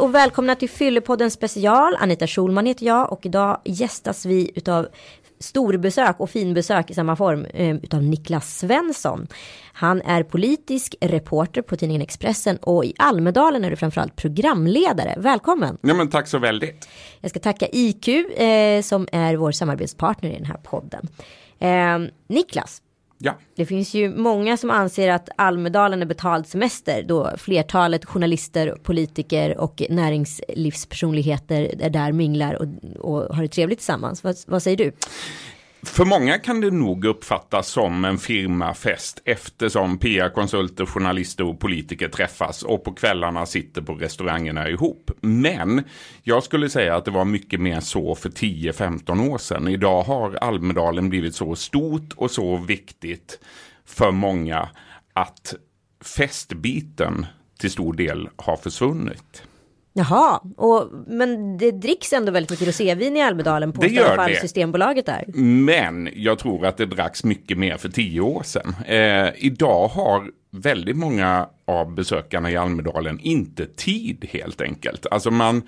Och välkomna till Fyllepodden special. Anita Schulman heter jag och idag gästas vi utav storbesök och finbesök i samma form eh, utav Niklas Svensson. Han är politisk reporter på tidningen Expressen och i Almedalen är du framförallt programledare. Välkommen! Ja, men tack så väldigt. Jag ska tacka IQ eh, som är vår samarbetspartner i den här podden. Eh, Niklas, Ja. det finns ju många som anser att Almedalen är betald semester då flertalet journalister, politiker och näringslivspersonligheter är där minglar och, och har det trevligt tillsammans. Vad, vad säger du? För många kan det nog uppfattas som en firmafest eftersom PR-konsulter, journalister och politiker träffas och på kvällarna sitter på restaurangerna ihop. Men jag skulle säga att det var mycket mer så för 10-15 år sedan. Idag har Almedalen blivit så stort och så viktigt för många att festbiten till stor del har försvunnit. Jaha, och, men det dricks ändå väldigt mycket rosévin i Almedalen på Det gör fall det. Systembolaget där. Men jag tror att det dracks mycket mer för tio år sedan. Eh, idag har väldigt många av besökarna i Almedalen inte tid helt enkelt. Alltså man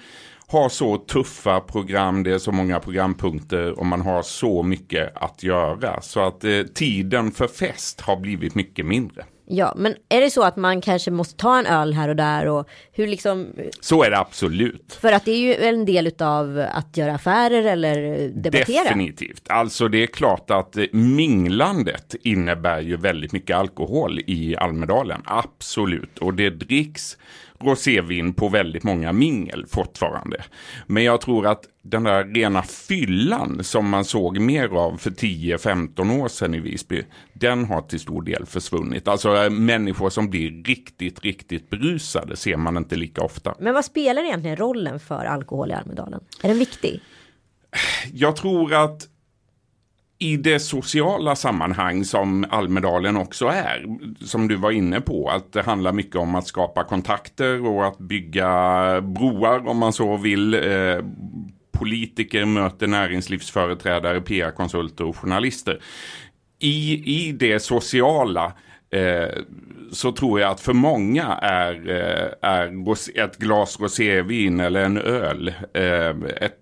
har så tuffa program, det är så många programpunkter och man har så mycket att göra. Så att eh, tiden för fest har blivit mycket mindre. Ja, men är det så att man kanske måste ta en öl här och där och hur liksom Så är det absolut. för att det är ju en del utav att göra affärer eller debattera. Definitivt. Alltså det är klart att eh, minglandet innebär ju väldigt mycket alkohol i Almedalen. Absolut. Och det dricks rosévin på väldigt många mingel fortfarande. Men jag tror att den där rena fyllan som man såg mer av för 10-15 år sedan i Visby, den har till stor del försvunnit. Alltså eh, människor som blir riktigt, riktigt berusade ser man inte lika ofta. Men vad spelar egentligen rollen för alkohol i Almedalen? Är den viktig? jag tror att i det sociala sammanhang som Almedalen också är, som du var inne på, att det handlar mycket om att skapa kontakter och att bygga broar om man så vill. Eh, politiker möter näringslivsföreträdare, PR-konsulter och journalister. I, I det sociala eh, så tror jag att för många är, eh, är ett glas rosévin eller en öl eh, ett,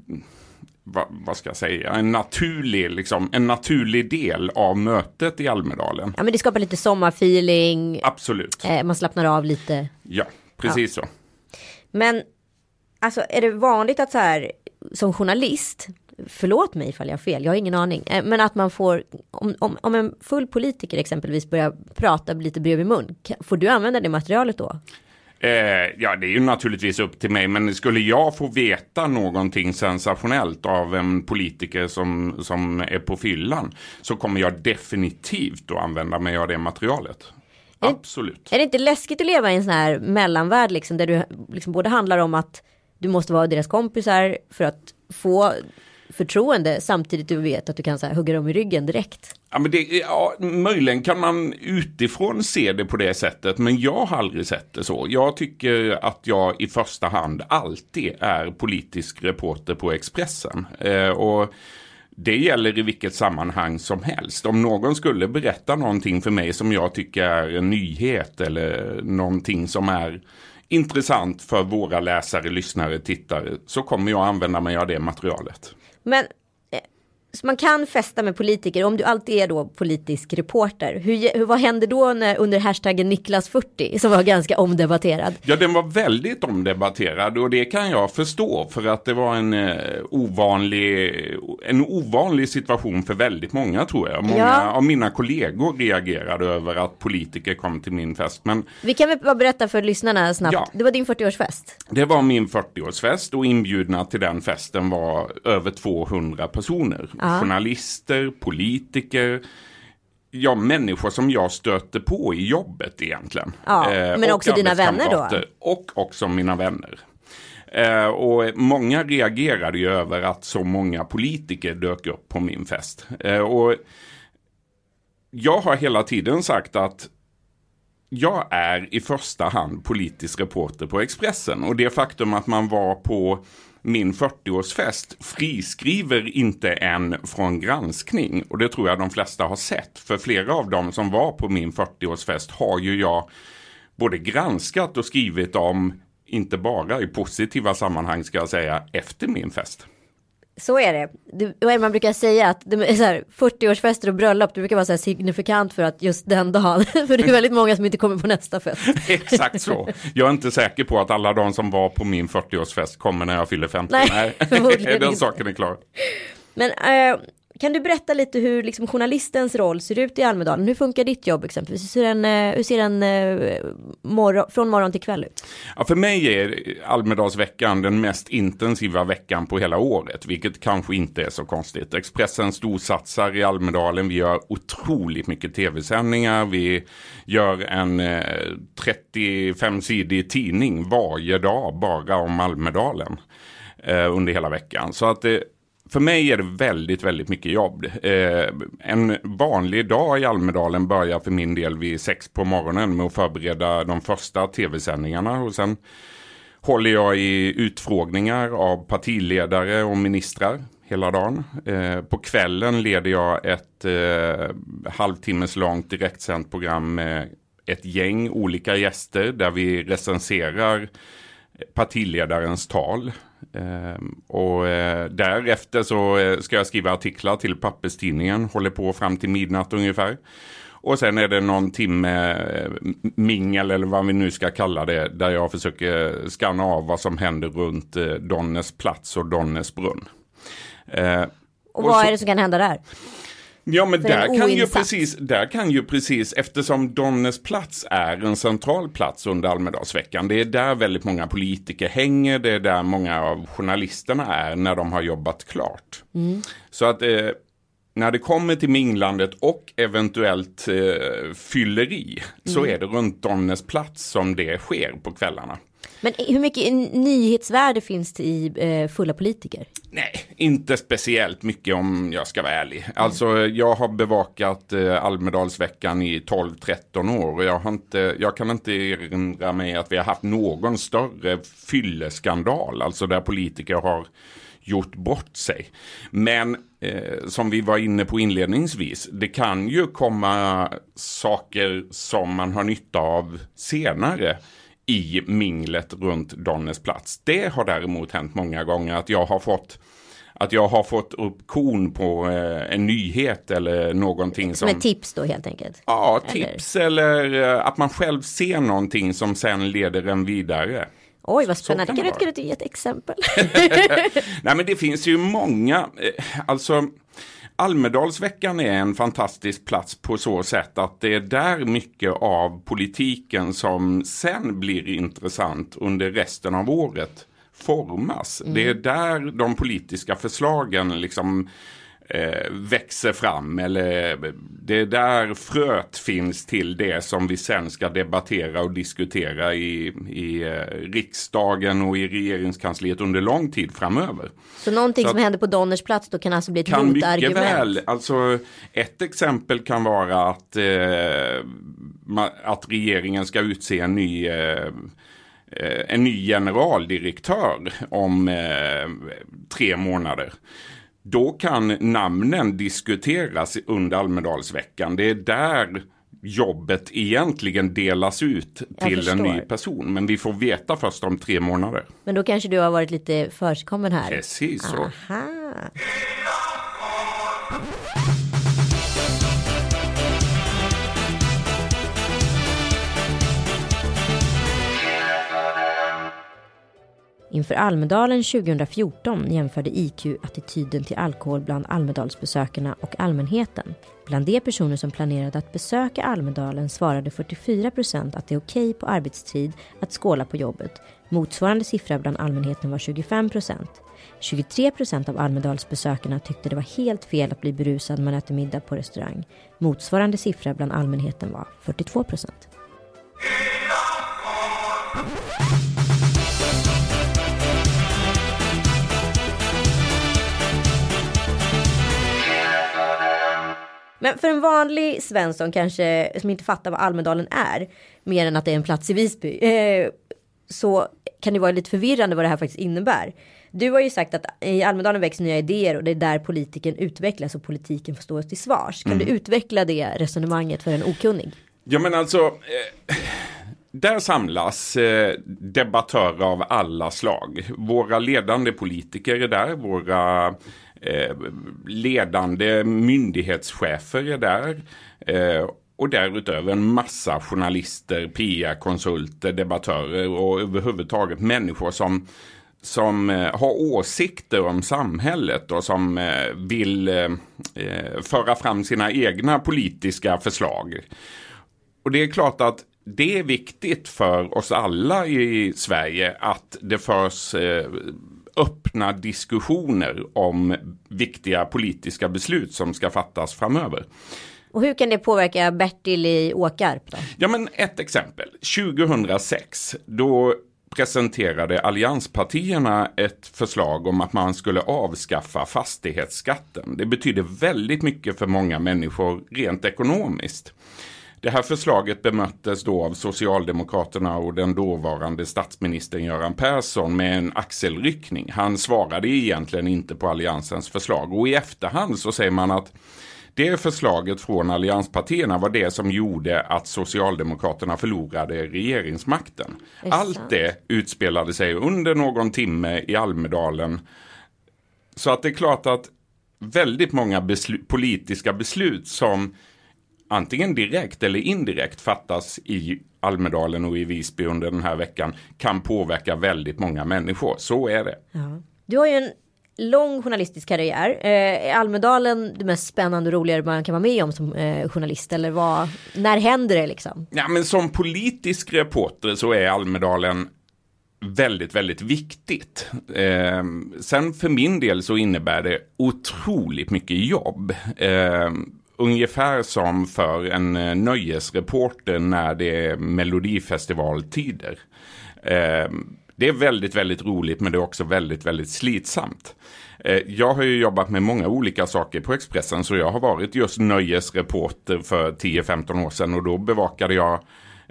vad, vad ska jag säga, en naturlig, liksom, en naturlig del av mötet i Almedalen. Ja, men det skapar lite sommarfeeling. Absolut. Eh, man slappnar av lite. Ja, precis så. Men alltså är det vanligt att så här som journalist, förlåt mig ifall jag har fel, jag har ingen aning, eh, men att man får, om, om, om en full politiker exempelvis börjar prata lite bredvid mun, får du använda det materialet då? Eh, ja, det är ju naturligtvis upp till mig, men skulle jag få veta någonting sensationellt av en politiker som, som är på fyllan så kommer jag definitivt att använda mig av det materialet. Absolut. Är det inte läskigt att leva i en sån här mellanvärld liksom där du liksom både handlar om att du måste vara deras kompisar för att få förtroende samtidigt du vet att du kan så här, hugga dem i ryggen direkt. Ja, men det, ja, möjligen kan man utifrån se det på det sättet, men jag har aldrig sett det så. Jag tycker att jag i första hand alltid är politisk reporter på Expressen. Eh, och det gäller i vilket sammanhang som helst. Om någon skulle berätta någonting för mig som jag tycker är en nyhet eller någonting som är intressant för våra läsare, lyssnare, tittare så kommer jag använda mig av det materialet. Men så man kan festa med politiker, om du alltid är då politisk reporter, hur, hur, vad händer då när, under hashtaggen Niklas40 som var ganska omdebatterad? Ja, den var väldigt omdebatterad och det kan jag förstå för att det var en, eh, ovanlig, en ovanlig situation för väldigt många tror jag. Många Ja. av mina kollegor reagerade över att politiker kom till min fest. Men Vi kan väl bara berätta för lyssnarna snabbt, Ja. det var din 40-årsfest. det var min 40-årsfest och inbjudna till den festen var över 200 personer. Journalister, politiker, ja, människor som jag stöter på i jobbet egentligen. Ja, Eh, men också dina vänner då? Och också mina vänner. Eh, och många reagerade ju över att så många politiker dök upp på min fest. Eh, och jag har hela tiden sagt att jag är i första hand politisk reporter på Expressen och det faktum att man var på min 40-årsfest friskriver inte en från granskning och det tror jag de flesta har sett. För flera av dem som var på min 40-årsfest har ju jag både granskat och skrivit om inte bara i positiva sammanhang ska jag säga, efter min fest. Så är det. det man brukar säga att det är så här, 40-årsfester och bröllop, det brukar vara så här signifikant för att just den dagen, för det är väldigt många som inte kommer på nästa fest. Exakt så. Jag är inte säker på att alla de som var på min 40-årsfest kommer när jag fyller 50. Nej, Nej. den saken är klar. Men äh, kan du berätta lite hur liksom, journalistens roll ser ut i Almedalen? Hur funkar ditt jobb exempelvis? Hur ser en, eh, hur ser en eh, morgon, från morgon till kväll ut? Ja, för mig är Almedalsveckan den mest intensiva veckan på hela året, vilket kanske inte är så konstigt. Expressen storsatsar i Almedalen, vi gör otroligt mycket tv-sändningar, vi gör en eh, 35-sidig tidning varje dag bara om Almedalen eh, under hela veckan. Så att det för mig är det väldigt, väldigt mycket jobb. Eh, en vanlig dag i Almedalen börjar för min del vid sex på morgonen med att förbereda de första tv-sändningarna och sen håller jag i utfrågningar av partiledare och ministrar hela dagen. Eh, på kvällen leder jag ett eh, halvtimmes långt direktsänt program med ett gäng olika gäster där vi recenserar partiledarens tal. Ehm, och eh, därefter så eh, ska jag skriva artiklar till papperstidningen, håller på fram till midnatt ungefär. Och sen är det någon timme eh, mingel eller vad vi nu ska kalla det, där jag försöker skanna av vad som händer runt Donnes plats och Donnes brunn. Och vad och så, är det som kan hända där? Ja men där kan, ju precis, där kan ju precis, eftersom Donnes plats är en central plats under Almedalsveckan. Det är där väldigt många politiker hänger, det är där många av journalisterna är när de har jobbat klart. Mm. Så att eh, när det kommer till minglandet och eventuellt eh, fylleri mm. så är det runt Donnes plats som det sker på kvällarna. Men hur mycket nyhetsvärde finns det i eh, fulla politiker? Nej, inte speciellt mycket om jag ska vara ärlig. Alltså jag har bevakat eh, Almedalsveckan i 12-13 år och jag, har inte, jag kan inte erinra mig att vi har haft någon större fylleskandal, alltså där politiker har gjort bort sig. Men eh, som vi var inne på inledningsvis, det kan ju komma saker som man har nytta av senare i minglet runt Donnes plats. Det har däremot hänt många gånger att jag har fått att jag har fått upp kon på eh, en nyhet eller någonting som... Med tips då helt enkelt? Ja, tips eller, eller eh, att man själv ser någonting som sen leder en vidare. Oj, vad spännande. Kan, kan du ge ett exempel? Nej, men det finns ju många. Eh, alltså, Almedalsveckan är en fantastisk plats på så sätt att det är där mycket av politiken som sen blir intressant under resten av året formas. Mm. Det är där de politiska förslagen liksom eh, växer fram. Eller det är där fröet finns till det som vi sen ska debattera och diskutera i, i eh, riksdagen och i regeringskansliet under lång tid framöver. Så någonting Så som händer på Donners plats då kan alltså bli ett kan motargument? Mycket väl. Alltså, ett exempel kan vara att, eh, att regeringen ska utse en ny eh, eh, en ny generaldirektör om eh, tre månader. Då kan namnen diskuteras under Almedalsveckan. Det är där jobbet egentligen delas ut till en ny person. Men vi får veta först om tre månader. Men då kanske du har varit lite försigkommen här. Precis så. Aha. Inför Almedalen 2014 jämförde IQ attityden till alkohol bland Almedalsbesökarna och allmänheten. Bland de personer som planerade att besöka Almedalen svarade 44 procent att det är okej på arbetstid att skåla på jobbet. Motsvarande siffra bland allmänheten var 25 procent. 23 procent av Almedalsbesökarna tyckte det var helt fel att bli berusad när man äter middag på restaurang. Motsvarande siffra bland allmänheten var 42 procent. Men för en vanlig Svensson kanske som inte fattar vad Almedalen är, mer än att det är en plats i Visby, eh, så kan det vara lite förvirrande vad det här faktiskt innebär. Du har ju sagt att i Almedalen växer nya idéer och det är där politiken utvecklas och politiken får stå till svars. Kan mm. du utveckla det resonemanget för en okunnig? Ja men alltså, eh, där samlas eh, debattörer av alla slag. Våra ledande politiker är där, våra eh, ledande myndighetschefer är där. Eh, och därutöver en massa journalister, PR-konsulter, debattörer och överhuvudtaget människor som som eh, har åsikter om samhället och som eh, vill eh, eh, föra fram sina egna politiska förslag. Och det är klart att det är viktigt för oss alla i Sverige att det förs öppna diskussioner om viktiga politiska beslut som ska fattas framöver. Och hur kan det påverka Bertil i Åkarp? Då? Ja men ett exempel. 2006 då presenterade allianspartierna ett förslag om att man skulle avskaffa fastighetsskatten. Det betyder väldigt mycket för många människor rent ekonomiskt. Det här förslaget bemöttes då av Socialdemokraterna och den dåvarande statsministern Göran Persson med en axelryckning. Han svarade egentligen inte på alliansens förslag och i efterhand så säger man att det förslaget från allianspartierna var det som gjorde att Socialdemokraterna förlorade regeringsmakten. Allt det utspelade sig under någon timme i Almedalen. Så att det är klart att väldigt många beslu politiska beslut som antingen direkt eller indirekt fattas i Almedalen och i Visby under den här veckan kan påverka väldigt många människor. Så är det. Ja. Du har ju en lång journalistisk karriär. Eh, är Almedalen det mest spännande och roligare man kan vara med om som eh, journalist? Eller vad, när händer det liksom? Ja, men som politisk reporter så är Almedalen väldigt, väldigt viktigt. Eh, sen för min del så innebär det otroligt mycket jobb. Eh, ungefär som för en eh, nöjesreporter när det är melodifestivaltider. Ehm, det är väldigt, väldigt roligt men det är också väldigt, väldigt slitsamt. Eh, jag har ju jobbat med många olika saker på Expressen så jag har varit just nöjesreporter för 10-15 år sedan och då bevakade jag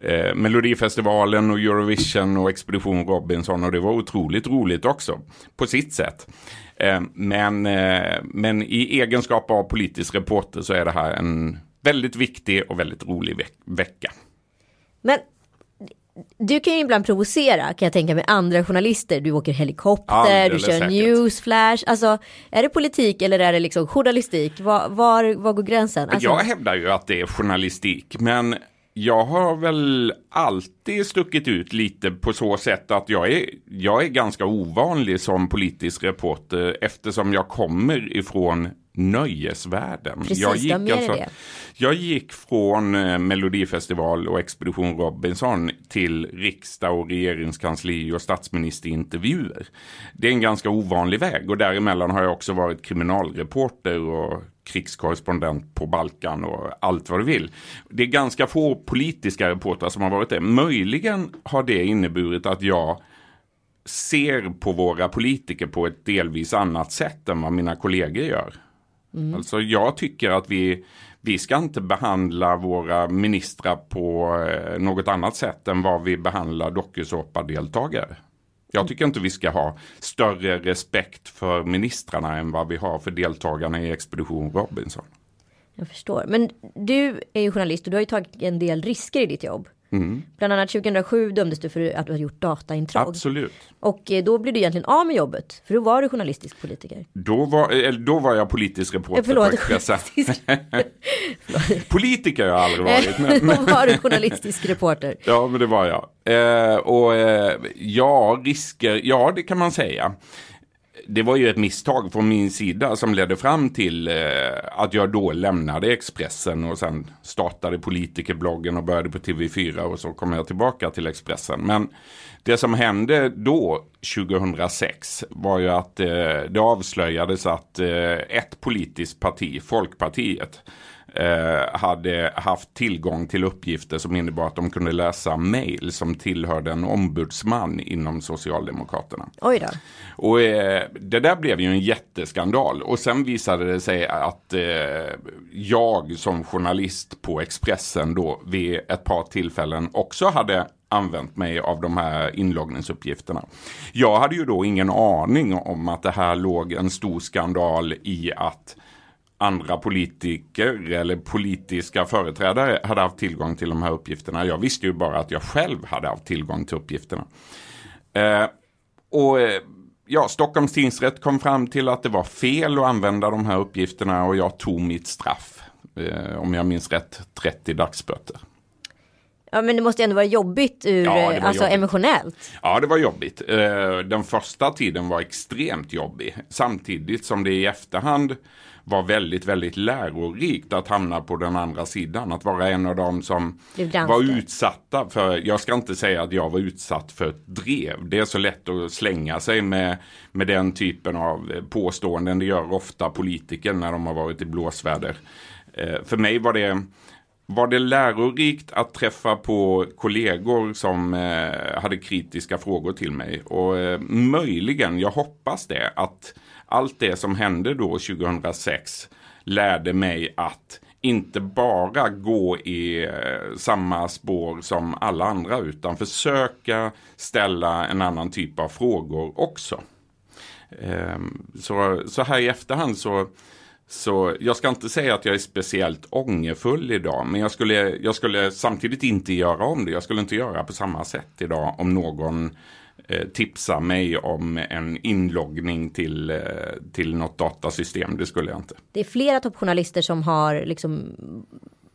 eh, Melodifestivalen och Eurovision och Expedition Robinson och det var otroligt roligt också på sitt sätt. Eh, men, eh, men i egenskap av politisk reporter så är det här en väldigt viktig och väldigt rolig veck vecka. Men du kan ju ibland provocera kan jag tänka med andra journalister. Du åker helikopter, Alldeles du kör säkert. newsflash. Alltså är det politik eller är det liksom journalistik? Var, var, var går gränsen? Alltså... Jag hävdar ju att det är journalistik men jag har väl alltid stuckit ut lite på så sätt att jag är, jag är ganska ovanlig som politisk reporter eftersom jag kommer ifrån nöjesvärlden. Precis, jag gick, alltså, det. jag gick från eh, Melodifestival och Expedition Robinson till riksdag och regeringskansli och statsministerintervjuer. Det är en ganska ovanlig väg och däremellan har jag också varit kriminalreporter och krigskorrespondent på Balkan och allt vad du vill. Det är ganska få politiska reportrar som har varit det. Möjligen har det inneburit att jag ser på våra politiker på ett delvis annat sätt än vad mina kollegor gör. Mm. Alltså jag tycker att vi, vi ska inte behandla våra ministrar på eh, något annat sätt än vad vi behandlar dokusåpadeltagare. Jag tycker inte vi ska ha större respekt för ministrarna än vad vi har för deltagarna i Expedition Robinson. Jag förstår. Men du är ju journalist och du har ju tagit en del risker i ditt jobb. Mm. Bland annat 2007 dömdes du för att du har gjort dataintrång. Absolut. Och eh, då blev du egentligen av med jobbet. För då var du journalistisk politiker. Då var, eller, då var jag politisk reporter förlåt, på Expressen. Politiker har jag aldrig varit. Men, men... då var du journalistisk reporter. ja, men det var jag. Eh, och eh, ja, risker, ja det kan man säga det var ju ett misstag från min sida som ledde fram till eh, att jag då lämnade Expressen och sen startade politikerbloggen och började på TV4 och så kom jag tillbaka till Expressen. Men det som hände då 2006 var ju att eh, det avslöjades att eh, ett politiskt parti, Folkpartiet, eh, hade haft tillgång till uppgifter som innebar att de kunde läsa mejl som tillhörde en ombudsman inom Socialdemokraterna. Oj då. Och eh, det där blev ju en jätteskandal och sen visade det sig att eh, jag som journalist på Expressen då vid ett par tillfällen också hade använt mig av de här inloggningsuppgifterna. Jag hade ju då ingen aning om att det här låg en stor skandal i att andra politiker eller politiska företrädare hade haft tillgång till de här uppgifterna. Jag visste ju bara att jag själv hade haft tillgång till uppgifterna. Eh, och eh, ja, Stockholms tingsrätt kom fram till att det var fel att använda de här uppgifterna och jag tog mitt straff. Eh, om jag minns rätt, 30 dagsböter. Ja men det måste ändå vara jobbigt ur, Ja, eh, alltså jobbigt. emotionellt. Ja, det var jobbigt. Eh, Den första tiden var extremt jobbig. Samtidigt som det i efterhand var väldigt, väldigt lärorikt att hamna på den andra sidan. Att vara en av dem som var utsatta för, jag ska inte säga att jag var utsatt för ett drev. Det är så lätt att slänga sig med, med den typen av eh, påståenden. Det gör ofta politiker när de har varit i blåsväder. Eh, För mig var det var det lärorikt att träffa på kollegor som eh, hade kritiska frågor till mig. Och möjligen, jag hoppas det, att allt det som hände då 2006 lärde mig att inte bara gå i eh, samma spår som alla andra utan försöka ställa en annan typ av frågor också. Ehm, så, så här i efterhand så, så jag ska inte säga att jag är speciellt ångerfull idag. Men jag skulle, jag skulle samtidigt inte göra om det. Jag skulle inte göra på samma sätt idag om någon eh, tipsar mig om en inloggning till, eh, till något datasystem. Det skulle jag inte. Det är flera toppjournalister som har liksom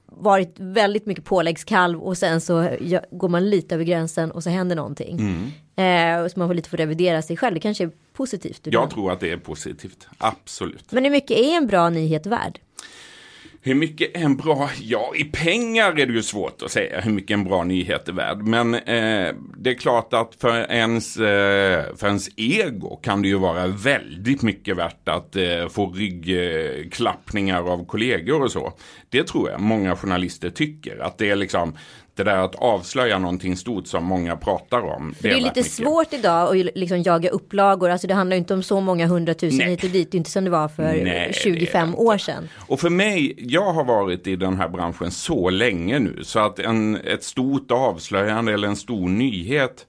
varit väldigt mycket påläggskalv och sen så går man lite över gränsen och så händer någonting. Mm. Eh, så man får lite få revidera sig själv. Det kanske är positivt. Jag tror att det är positivt. Absolut. Men hur mycket är en bra nyhet värd? Hur mycket är en bra, ja i pengar är det ju svårt att säga hur mycket en bra nyhet är värd. Men eh, det är klart att för ens, eh, för ens ego kan det ju vara väldigt mycket värt att eh, få ryggklappningar av kollegor och så. Det tror jag många journalister tycker. Att det är liksom det där att avslöja någonting stort som många pratar om. För det är lite mycket. svårt idag att liksom jaga upplagor. Alltså det handlar inte om så många hundratusen Nej. hit och dit. Det är inte som det var för Nej, det är 25 det år sedan. Och för mig, jag har varit i den här branschen så länge nu så att en, ett stort avslöjande eller en stor nyhet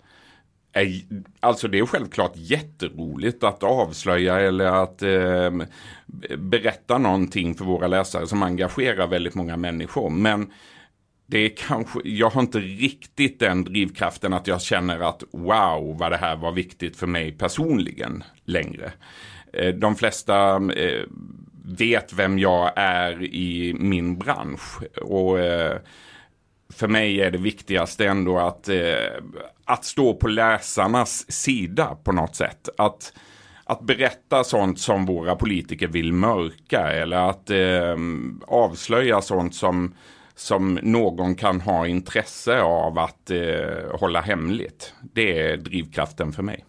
är, alltså det är självklart jätteroligt att avslöja eller att eh, berätta någonting för våra läsare som engagerar väldigt många människor. Men det är kanske, jag har inte riktigt den drivkraften att jag känner att wow vad det här var viktigt för mig personligen längre. Eh, de flesta eh, vet vem jag är i min bransch. Och eh, för mig är det viktigaste ändå att, att stå på läsarnas sida på något sätt. Att, att berätta sånt som våra politiker vill mörka eller att eh, avslöja sånt som, som någon kan ha intresse av att eh, hålla hemligt. Det är drivkraften för mig.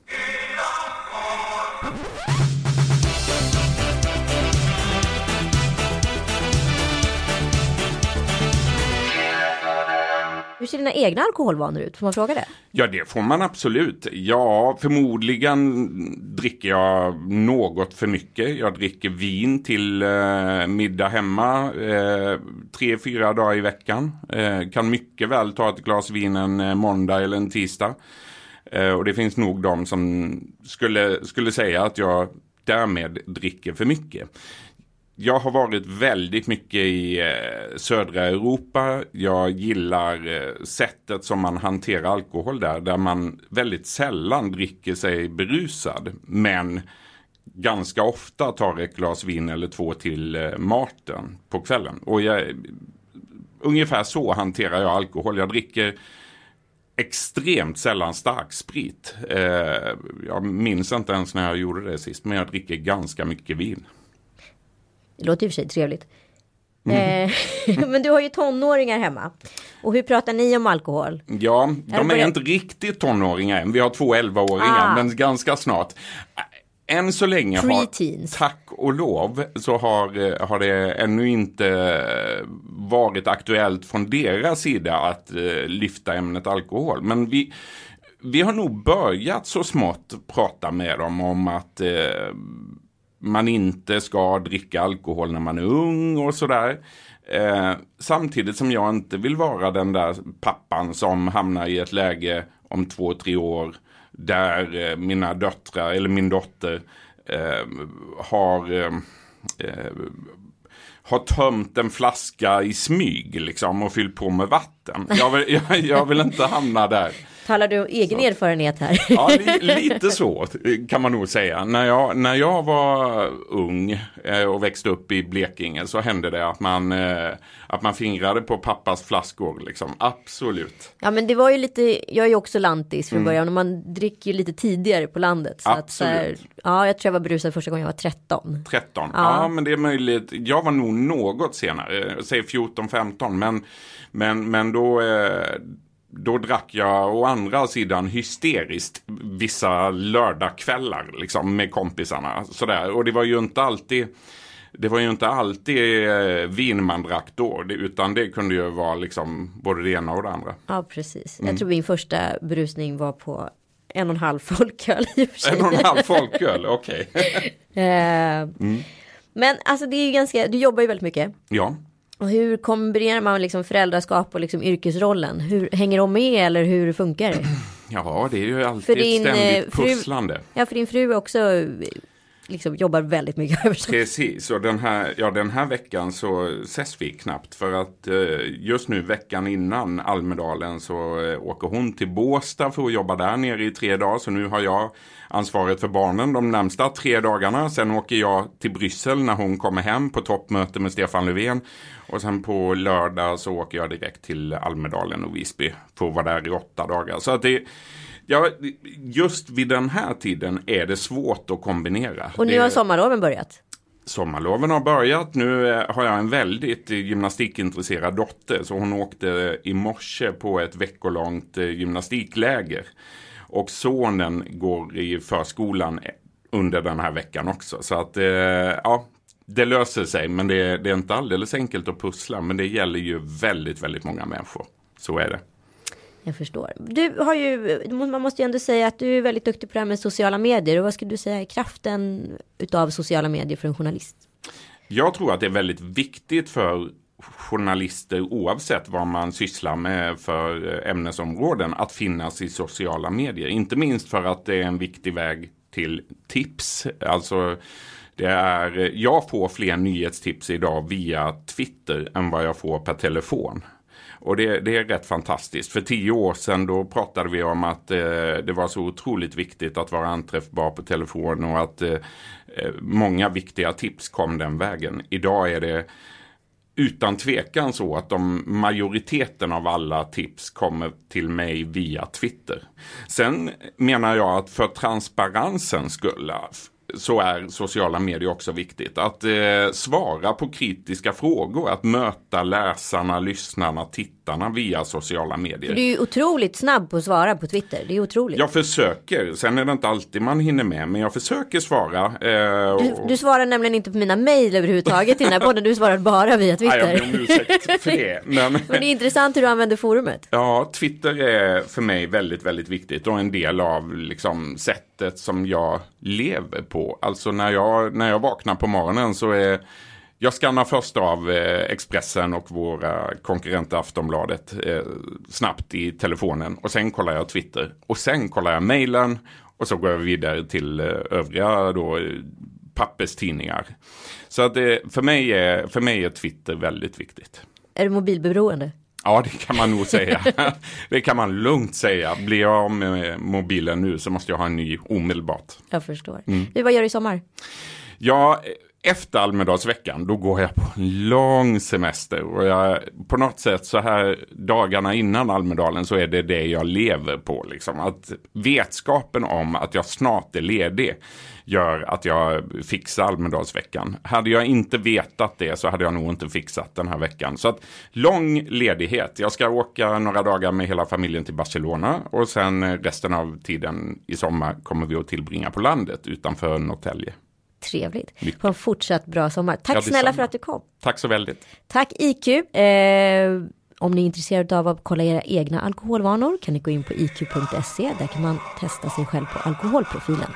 Hur ser dina egna alkoholvanor ut? Får man fråga det? Ja, det får man absolut. Ja, förmodligen dricker jag något för mycket. Jag dricker vin till eh, middag hemma eh, tre, fyra dagar i veckan. Eh, kan mycket väl ta ett glas vin en eh, måndag eller en tisdag. Eh, och det finns nog de som skulle, skulle säga att jag därmed dricker för mycket. Jag har varit väldigt mycket i eh, södra Europa. Jag gillar eh, sättet som man hanterar alkohol där. Där man väldigt sällan dricker sig berusad. Men ganska ofta tar ett glas vin eller två till eh, maten på kvällen. Och jag, ungefär så hanterar jag alkohol. Jag dricker extremt sällan starksprit. sprit. jag minns inte ens när jag gjorde det sist. Men jag dricker ganska mycket vin. Det låter i och för sig trevligt. Mm. Eh, men du har ju tonåringar hemma. Och hur pratar ni om alkohol? Ja, de är inte riktigt tonåringar än. Vi har två 11-åringar, Ah. men ganska snart. Än så länge har, tack och lov, så har, eh, har det ännu inte eh, varit aktuellt från deras sida att lyfta ämnet alkohol. Men vi, vi har nog börjat så smått prata med dem om att eh, man inte ska dricka alkohol när man är ung och sådär. Eh, samtidigt som jag inte vill vara den där pappan som hamnar i ett läge om två, tre år där eh, mina döttrar, eller min dotter, eh, har eh, eh har tömt en flaska i smyg liksom och fyllt på med vatten. Jag vill, jag, jag vill inte hamna där. Talar du egen så. erfarenhet här? Ja, li, lite så kan man nog säga. När jag, när jag var ung eh, och växte upp i Blekinge så hände det att man, eh, att man fingrade på pappas flaskor. Liksom. Absolut. Ja, men det var ju lite, jag är ju också lantis från mm. början och man dricker ju lite tidigare på landet. Så Absolut. Att, så här, ja, jag tror jag var brusad första gången jag var 13. 13, ja. ja men det är möjligt. Jag var nog något senare, säg 14-15 men, men, men då eh, då drack jag å andra sidan hysteriskt vissa lördagskvällar liksom, med kompisarna. Sådär. Och det var ju inte alltid det var ju inte alltid eh, vin man drack då, utan det kunde ju vara liksom både det ena och det andra. Ja, precis. Mm. Jag tror min första brusning var på en och en halv folköl i och för sig. En och en halv folköl, okej. Okay. eh, mm. Men alltså det är ju ganska, du jobbar ju väldigt mycket. Ja. Och hur kombinerar man liksom föräldraskap och liksom yrkesrollen? Hur hänger de med eller hur funkar det? Ja, det är ju alltid din, ett ständigt eh, pusslande. Fru, ja, för din fru också liksom jobbar väldigt mycket. Precis, och den här, ja, den här veckan så ses vi knappt. För att eh, just nu veckan innan Almedalen så eh, åker hon till Båstad för att jobba där nere i tre dagar. Så nu har jag ansvaret för barnen de närmsta tre dagarna. Sen åker jag till Bryssel när hon kommer hem på toppmöte med Stefan Löfven. Och sen på lördag så åker jag direkt till Almedalen och Visby för att vara där i åtta dagar. Så att det Ja, just vid den här tiden är det svårt att kombinera. Och nu har sommarloven börjat? Sommarloven har börjat. Nu eh, har jag en väldigt gymnastikintresserad dotter. Så hon åkte i morse på ett veckolångt eh, gymnastikläger. Och sonen går i förskolan under den här veckan också. Så att, eh, ja, det löser sig. Men det, det är inte alldeles enkelt att pussla. Men det gäller ju väldigt, väldigt många människor. Så är det. Jag förstår. Du har ju, man måste ju ändå säga att du är väldigt duktig på det här med sociala medier. Och vad skulle du säga är kraften utav sociala medier för en journalist? Jag tror att det är väldigt viktigt för journalister oavsett vad man sysslar med för ämnesområden att finnas i sociala medier. Inte minst för att det är en viktig väg till tips. Alltså det är, jag får fler nyhetstips idag via Twitter än vad jag får per telefon. Och det, det, är rätt fantastiskt. För tio år sedan då pratade vi om att eh, det var så otroligt viktigt att vara anträffbar på telefon och att eh, eh, många viktiga tips kom den vägen. Idag är det utan tvekan så att de majoriteten av alla tips kommer till mig via Twitter. Sen menar jag att för transparensens skull eh, så är sociala medier också viktigt. Att eh, svara på kritiska frågor, att möta läsarna, lyssnarna, tittarna via sociala medier. Du är otroligt snabb på att svara på Twitter, det är otroligt. Jag försöker, sen är det inte alltid man hinner med, men jag försöker svara. Eh, och... du, du, svarar nämligen inte på mina mejl överhuvudtaget i den här podden, du svarar bara via Twitter. Nej, jag ber om ursäkt för det. Men... men det är intressant hur du använder forumet. Ja, Twitter är för mig väldigt, väldigt viktigt och en del av liksom sättet som jag lever på. Alltså när jag, när jag vaknar på morgonen så är jag skannar först av eh, Expressen och våra konkurrenter Aftonbladet eh, snabbt i telefonen och sen kollar jag Twitter och sen kollar jag mejlen och så går jag vidare till eh, övriga då, papperstidningar. Så att det, för, mig är, för mig är Twitter väldigt viktigt. Är du mobilberoende? Ja, det kan man nog säga. det kan man lugnt säga. Blir jag av med mobilen nu så måste jag ha en ny omedelbart. Jag förstår. Mm. vad gör du i sommar? Ja, efter Almedalsveckan då går jag på en lång semester. Och jag, på något sätt så här dagarna innan Almedalen så är det det jag lever på. Liksom. Att vetskapen om att jag snart är ledig gör att jag fixar Almedalsveckan. Hade jag inte vetat det så hade jag nog inte fixat den här veckan. Så att lång ledighet. Jag ska åka några dagar med hela familjen till Barcelona och sen resten av tiden i sommar kommer vi att tillbringa på landet utanför Norrtälje. Trevligt. Mycket. På en fortsatt bra sommar. Tack ja, snälla för att du kom. Tack så väldigt. Tack IQ. Eh, om ni är intresserade av att kolla era egna alkoholvanor kan ni gå in på iq.se. Där kan man testa sig själv på alkoholprofilen.